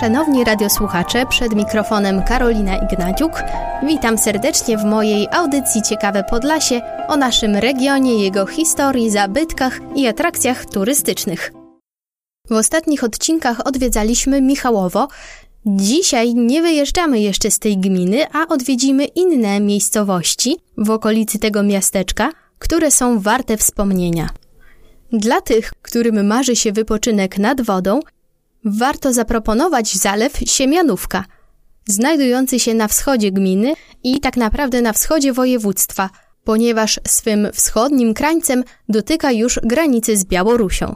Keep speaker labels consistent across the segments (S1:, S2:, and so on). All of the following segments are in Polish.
S1: Szanowni radiosłuchacze, przed mikrofonem Karolina Ignaciuk. Witam serdecznie w mojej audycji Ciekawe Podlasie o naszym regionie, jego historii, zabytkach i atrakcjach turystycznych. W ostatnich odcinkach odwiedzaliśmy Michałowo. Dzisiaj nie wyjeżdżamy jeszcze z tej gminy, a odwiedzimy inne miejscowości w okolicy tego miasteczka, które są warte wspomnienia. Dla tych, którym marzy się wypoczynek nad wodą, warto zaproponować zalew Siemianówka, znajdujący się na wschodzie gminy i tak naprawdę na wschodzie województwa, ponieważ swym wschodnim krańcem dotyka już granicy z Białorusią.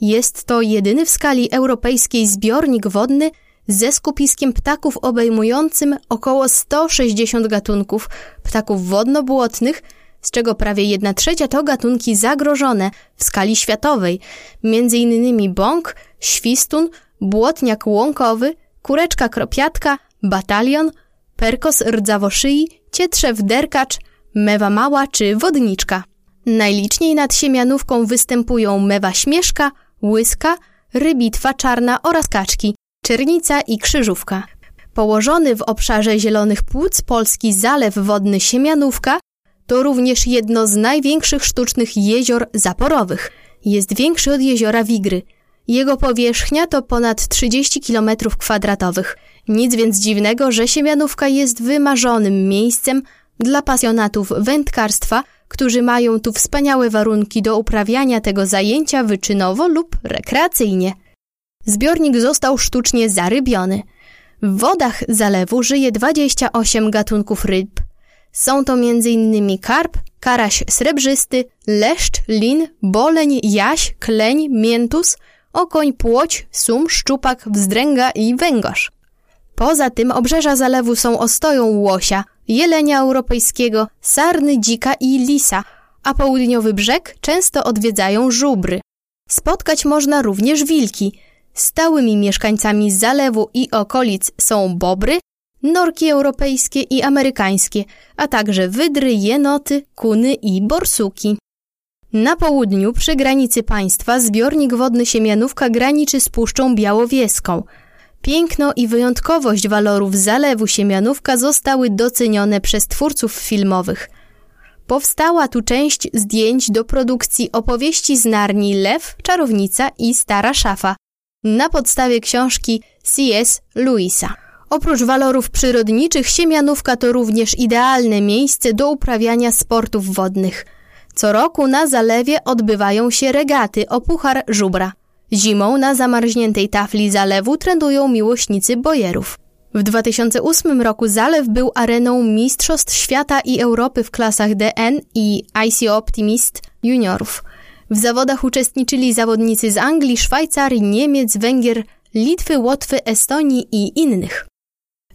S1: Jest to jedyny w skali europejskiej zbiornik wodny ze skupiskiem ptaków obejmującym około 160 gatunków ptaków wodno-błotnych, z czego prawie 1 trzecia to gatunki zagrożone w skali światowej, m.in. bąk, świstun, błotniak łąkowy, kureczka kropiatka, batalion, perkos rdzawoszyi, cietrzew derkacz, mewa mała czy wodniczka. Najliczniej nad siemianówką występują mewa śmieszka, łyska, rybitwa czarna oraz kaczki, czernica i krzyżówka. Położony w obszarze zielonych płuc polski zalew wodny Siemianówka to również jedno z największych sztucznych jezior zaporowych. Jest większy od jeziora Wigry. Jego powierzchnia to ponad 30 km kwadratowych. Nic więc dziwnego, że Siemianówka jest wymarzonym miejscem dla pasjonatów wędkarstwa, którzy mają tu wspaniałe warunki do uprawiania tego zajęcia wyczynowo lub rekreacyjnie. Zbiornik został sztucznie zarybiony. W wodach zalewu żyje 28 gatunków ryb, są to m.in. karp, karaś srebrzysty, leszcz, lin, boleń, jaś, kleń, miętus, okoń, płoć, sum, szczupak, wzdręga i węgorz. Poza tym obrzeża zalewu są ostoją łosia, jelenia europejskiego, sarny, dzika i lisa, a południowy brzeg często odwiedzają żubry. Spotkać można również wilki. Stałymi mieszkańcami zalewu i okolic są bobry, norki europejskie i amerykańskie, a także wydry, jenoty, kuny i borsuki. Na południu, przy granicy państwa, zbiornik wodny Siemianówka graniczy z Puszczą Białowieską. Piękno i wyjątkowość walorów zalewu Siemianówka zostały docenione przez twórców filmowych. Powstała tu część zdjęć do produkcji opowieści z Narni Lew, Czarownica i Stara Szafa na podstawie książki C.S. Lewisa. Oprócz walorów przyrodniczych, Siemianówka to również idealne miejsce do uprawiania sportów wodnych. Co roku na zalewie odbywają się regaty o puchar żubra. Zimą na zamarzniętej tafli zalewu trendują miłośnicy bojerów. W 2008 roku zalew był areną Mistrzostw Świata i Europy w klasach DN i IC Optimist juniorów. W zawodach uczestniczyli zawodnicy z Anglii, Szwajcarii, Niemiec, Węgier, Litwy, Łotwy, Estonii i innych.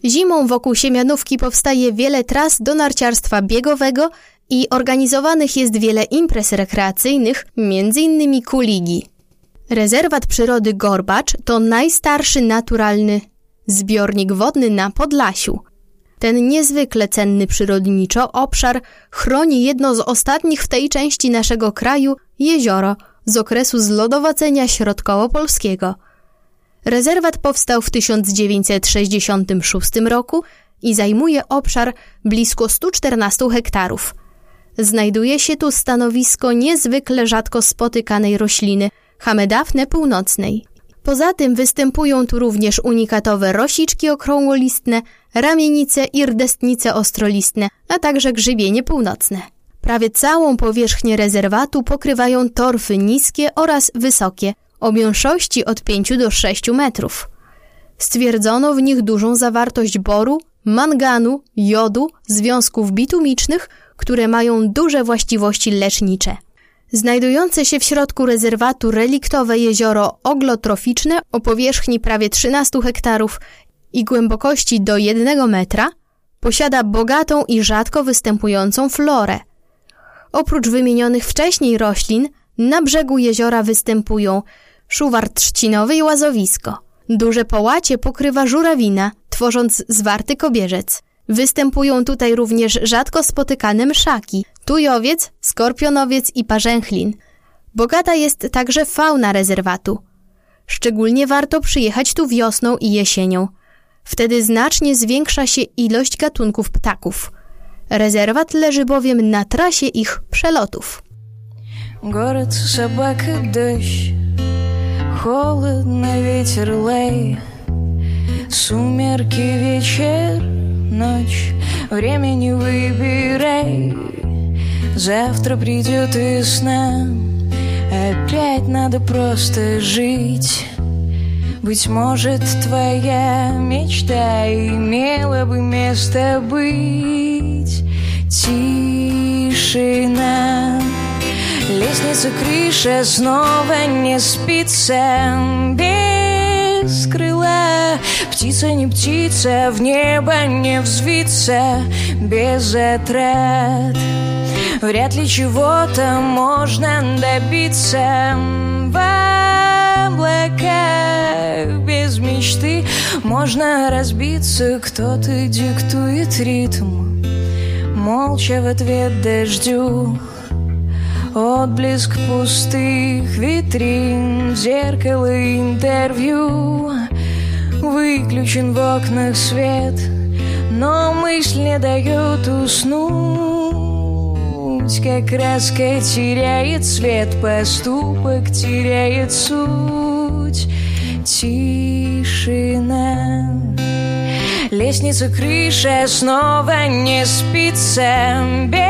S1: Zimą wokół Siemianówki powstaje wiele tras do narciarstwa biegowego i organizowanych jest wiele imprez rekreacyjnych, m.in. kuligi. Rezerwat przyrody Gorbacz to najstarszy naturalny zbiornik wodny na Podlasiu. Ten niezwykle cenny przyrodniczo obszar chroni jedno z ostatnich w tej części naszego kraju jezioro z okresu zlodowacenia środkowo-polskiego – Rezerwat powstał w 1966 roku i zajmuje obszar blisko 114 hektarów. Znajduje się tu stanowisko niezwykle rzadko spotykanej rośliny Hamedafne północnej. Poza tym występują tu również unikatowe rosiczki okrągłolistne, ramienice i rdestnice ostrolistne, a także grzybienie północne. Prawie całą powierzchnię rezerwatu pokrywają torfy niskie oraz wysokie – o mięszości od 5 do 6 metrów. Stwierdzono w nich dużą zawartość boru, manganu, jodu, związków bitumicznych, które mają duże właściwości lecznicze. Znajdujące się w środku rezerwatu reliktowe jezioro oglotroficzne o powierzchni prawie 13 hektarów i głębokości do 1 metra posiada bogatą i rzadko występującą florę. Oprócz wymienionych wcześniej roślin, na brzegu jeziora występują szuwar trzcinowy i łazowisko. Duże połacie pokrywa żurawina, tworząc zwarty kobierzec. Występują tutaj również rzadko spotykane mszaki, tujowiec, skorpionowiec i parzęchlin. Bogata jest także fauna rezerwatu. Szczególnie warto przyjechać tu wiosną i jesienią. Wtedy znacznie zwiększa się ilość gatunków ptaków. Rezerwat leży bowiem na trasie ich przelotów.
S2: Город, собака, дождь Холодно, ветер, лай Сумерки, вечер, Ночь. Время не выбирай. Завтра придет весна. Опять надо просто жить. Быть может, твоя мечта Имела бы место быть. Тишина. Лестница, крыша, снова не спится. Без крыла Птица не птица, в небо не взвиться Без отрад Вряд ли чего-то можно добиться. В облаках без мечты Можно разбиться, кто-то диктует ритм Молча в ответ дождю Отблеск пустых витрин, зеркало интервью. Выключен в окнах свет, но мысль не дает уснуть. Как краска теряет цвет, поступок теряет суть. Тишина. Лестница, крыша, снова не спится. Без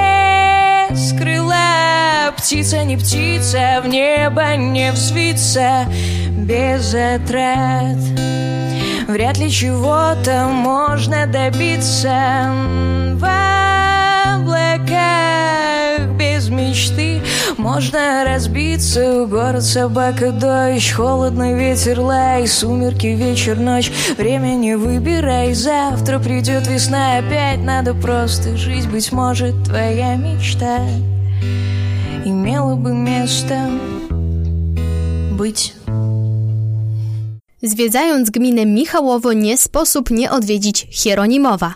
S2: Птица не птица, в небо не взвиться Без отрад Вряд ли чего-то можно добиться. В облаках без мечты Можно разбиться. Город, собака, дождь Холодный ветер, лай Сумерки, вечер, ночь. Время не выбирай Завтра придет весна. Опять надо просто жить Быть может, твоя мечта Имела бы место Быть
S1: Zwiedzając gminę Michałowo nie sposób nie odwiedzić Hieronimowa.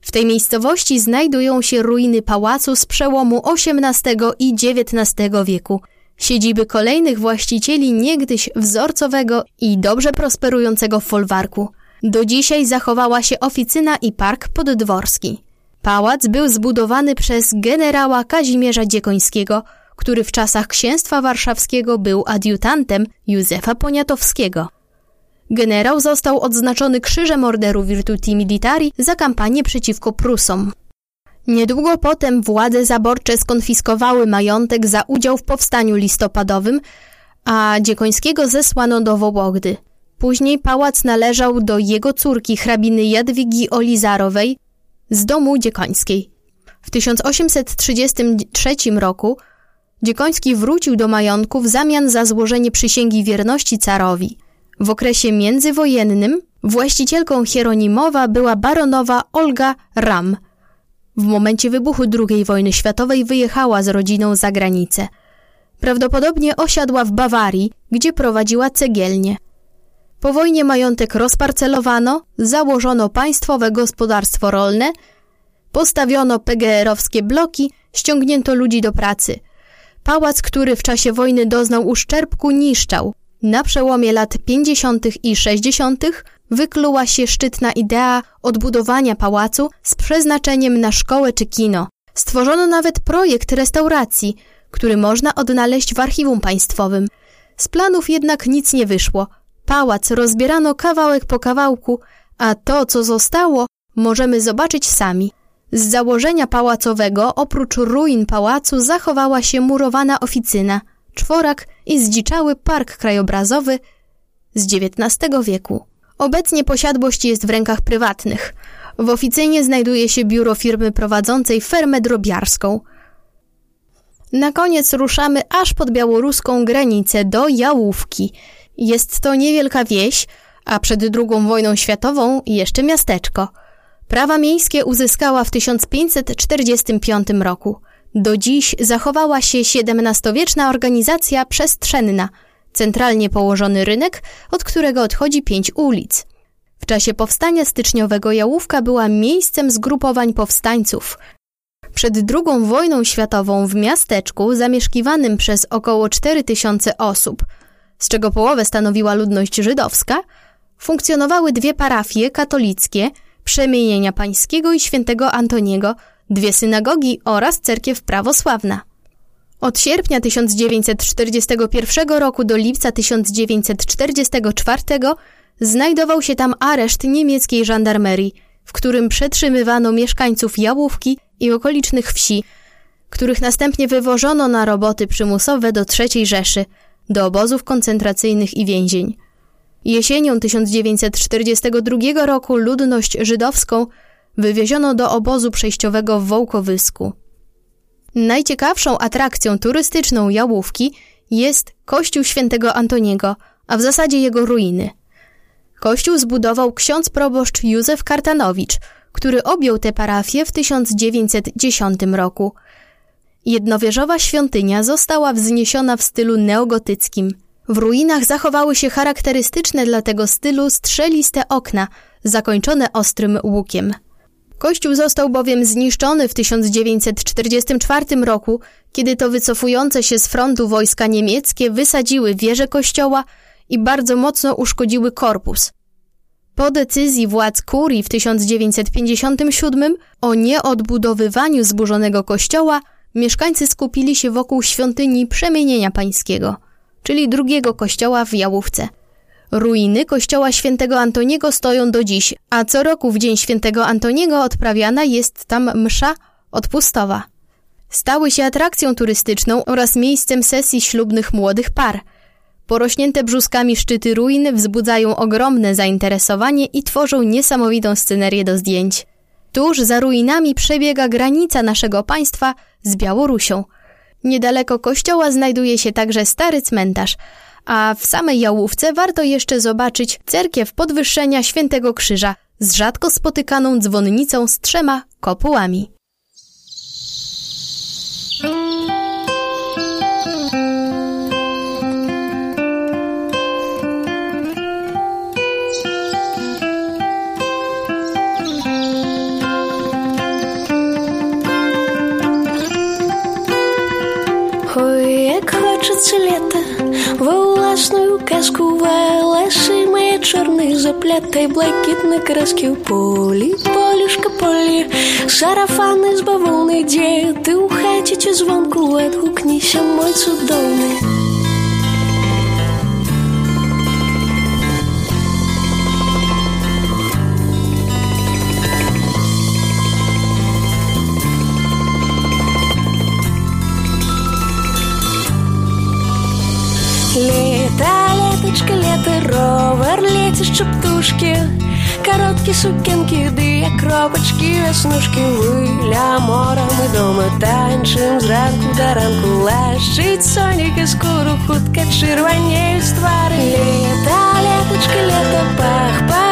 S1: W tej miejscowości znajdują się ruiny pałacu z przełomu XVIII i XIX wieku, siedziby kolejnych właścicieli niegdyś wzorcowego i dobrze prosperującego folwarku. Do dzisiaj zachowała się oficyna i park poddworski. Pałac był zbudowany przez generała Kazimierza Dziekońskiego, który w czasach księstwa warszawskiego był adiutantem Józefa Poniatowskiego. Generał został odznaczony Krzyżem Orderu Virtuti Militari za kampanię przeciwko Prusom. Niedługo potem władze zaborcze skonfiskowały majątek za udział w powstaniu listopadowym, a Dziekońskiego zesłano do Wołogdy. Później pałac należał do jego córki hrabiny Jadwigi Olizarowej z domu Dziekońskiej. W 1833 roku Dziekoński wrócił do majątku w zamian za złożenie przysięgi wierności carowi – w okresie międzywojennym właścicielką Hieronimowa była baronowa Olga Ram. W momencie wybuchu II wojny światowej wyjechała z rodziną za granicę. Prawdopodobnie osiadła w Bawarii, gdzie prowadziła cegielnię. Po wojnie majątek rozparcelowano, założono państwowe gospodarstwo rolne, postawiono PGR-owskie bloki, ściągnięto ludzi do pracy. Pałac, który w czasie wojny doznał uszczerbku, niszczał. Na przełomie lat 50. i 60. wykluła się szczytna idea odbudowania pałacu z przeznaczeniem na szkołę czy kino. Stworzono nawet projekt restauracji, który można odnaleźć w archiwum państwowym. Z planów jednak nic nie wyszło. Pałac rozbierano kawałek po kawałku, a to, co zostało, możemy zobaczyć sami. Z założenia pałacowego, oprócz ruin pałacu, zachowała się murowana oficyna – czworak i zdziczały park krajobrazowy z XIX wieku. Obecnie posiadłość jest w rękach prywatnych. W oficynie znajduje się biuro firmy prowadzącej fermę drobiarską. Na koniec ruszamy aż pod białoruską granicę do Jałówki. Jest to niewielka wieś, a przed II wojną światową jeszcze miasteczko. Prawa miejskie uzyskała w 1545 roku. Do dziś zachowała się XVII-wieczna organizacja przestrzenna, centralnie położony rynek, od którego odchodzi pięć ulic. W czasie powstania styczniowego Jałówka była miejscem zgrupowań powstańców. Przed II wojną światową w miasteczku zamieszkiwanym przez około 4000 osób, z czego połowę stanowiła ludność żydowska, funkcjonowały dwie parafie katolickie, Przemienienia Pańskiego i Świętego Antoniego, dwie synagogi oraz cerkiew prawosławna. Od sierpnia 1941 roku do lipca 1944 znajdował się tam areszt niemieckiej żandarmerii, w którym przetrzymywano mieszkańców Jałówki i okolicznych wsi, których następnie wywożono na roboty przymusowe do III Rzeszy, do obozów koncentracyjnych i więzień. Jesienią 1942 roku ludność żydowską wywieziono do obozu przejściowego w Wołkowysku. Najciekawszą atrakcją turystyczną Jałówki jest Kościół Świętego Antoniego, a w zasadzie jego ruiny. Kościół zbudował ksiądz proboszcz Józef Kartanowicz, który objął tę parafię w 1910 roku. Jednowieżowa świątynia została wzniesiona w stylu neogotyckim. W ruinach zachowały się charakterystyczne dla tego stylu strzeliste okna, zakończone ostrym łukiem. Kościół został bowiem zniszczony w 1944 roku, kiedy to wycofujące się z frontu wojska niemieckie wysadziły wieżę kościoła i bardzo mocno uszkodziły korpus. Po decyzji władz kurii w 1957 o nieodbudowywaniu zburzonego kościoła, mieszkańcy skupili się wokół świątyni Przemienienia Pańskiego, czyli drugiego kościoła w Jałówce. Ruiny kościoła świętego Antoniego stoją do dziś, a co roku w dzień świętego Antoniego odprawiana jest tam msza odpustowa. Stały się atrakcją turystyczną oraz miejscem sesji ślubnych młodych par. Porośnięte brzuskami szczyty ruin wzbudzają ogromne zainteresowanie i tworzą niesamowitą scenerię do zdjęć. Tuż za ruinami przebiega granica naszego państwa z Białorusią. Niedaleko kościoła znajduje się także stary cmentarz, a w samej Jałówce warto jeszcze zobaczyć cerkiew podwyższenia Świętego Krzyża z rzadko spotykaną dzwonnicą z trzema kopułami.
S3: як хочеться літа во власну казку Велеши моє чорний заплетай блакитні краски в полі, полюшка полі, сарафани з бавовни діти у хаті чи звонку відгукнися, мой цудовний. ровер, летящі птушки, короткі сукенки, ди як кропочки, веснушки, виля мора, ми дома танчим зранку до ранку, лащить соніки скуру, хутка червоніють твари. Літа, літочка, літа, пах, повітря,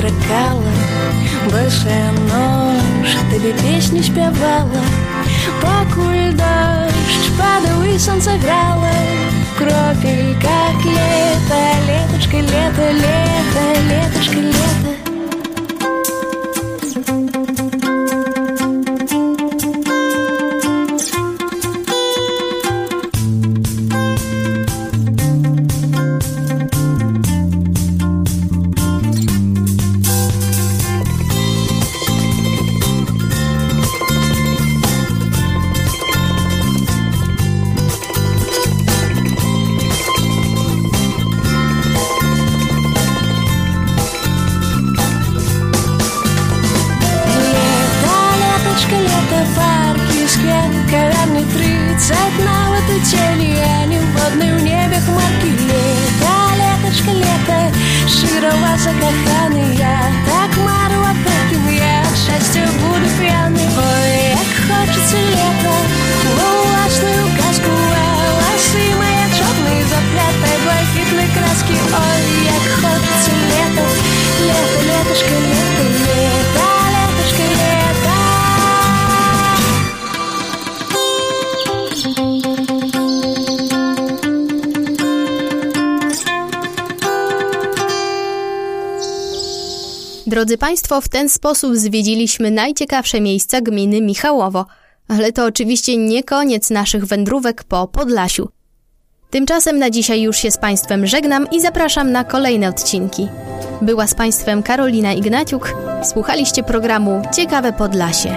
S3: стрыкала, босая нож, тебе песні спевала, пакуль дождь падаў і сонца грала кропель, как лето, леточка, лето, лето, леточка, лето.
S1: Drodzy Państwo, w ten sposób zwiedziliśmy najciekawsze miejsca gminy Michałowo, ale to oczywiście nie koniec naszych wędrówek po Podlasiu. Tymczasem na dzisiaj już się z Państwem żegnam i zapraszam na kolejne odcinki. Była z Państwem Karolina Ignaciuk, słuchaliście programu Ciekawe Podlasie.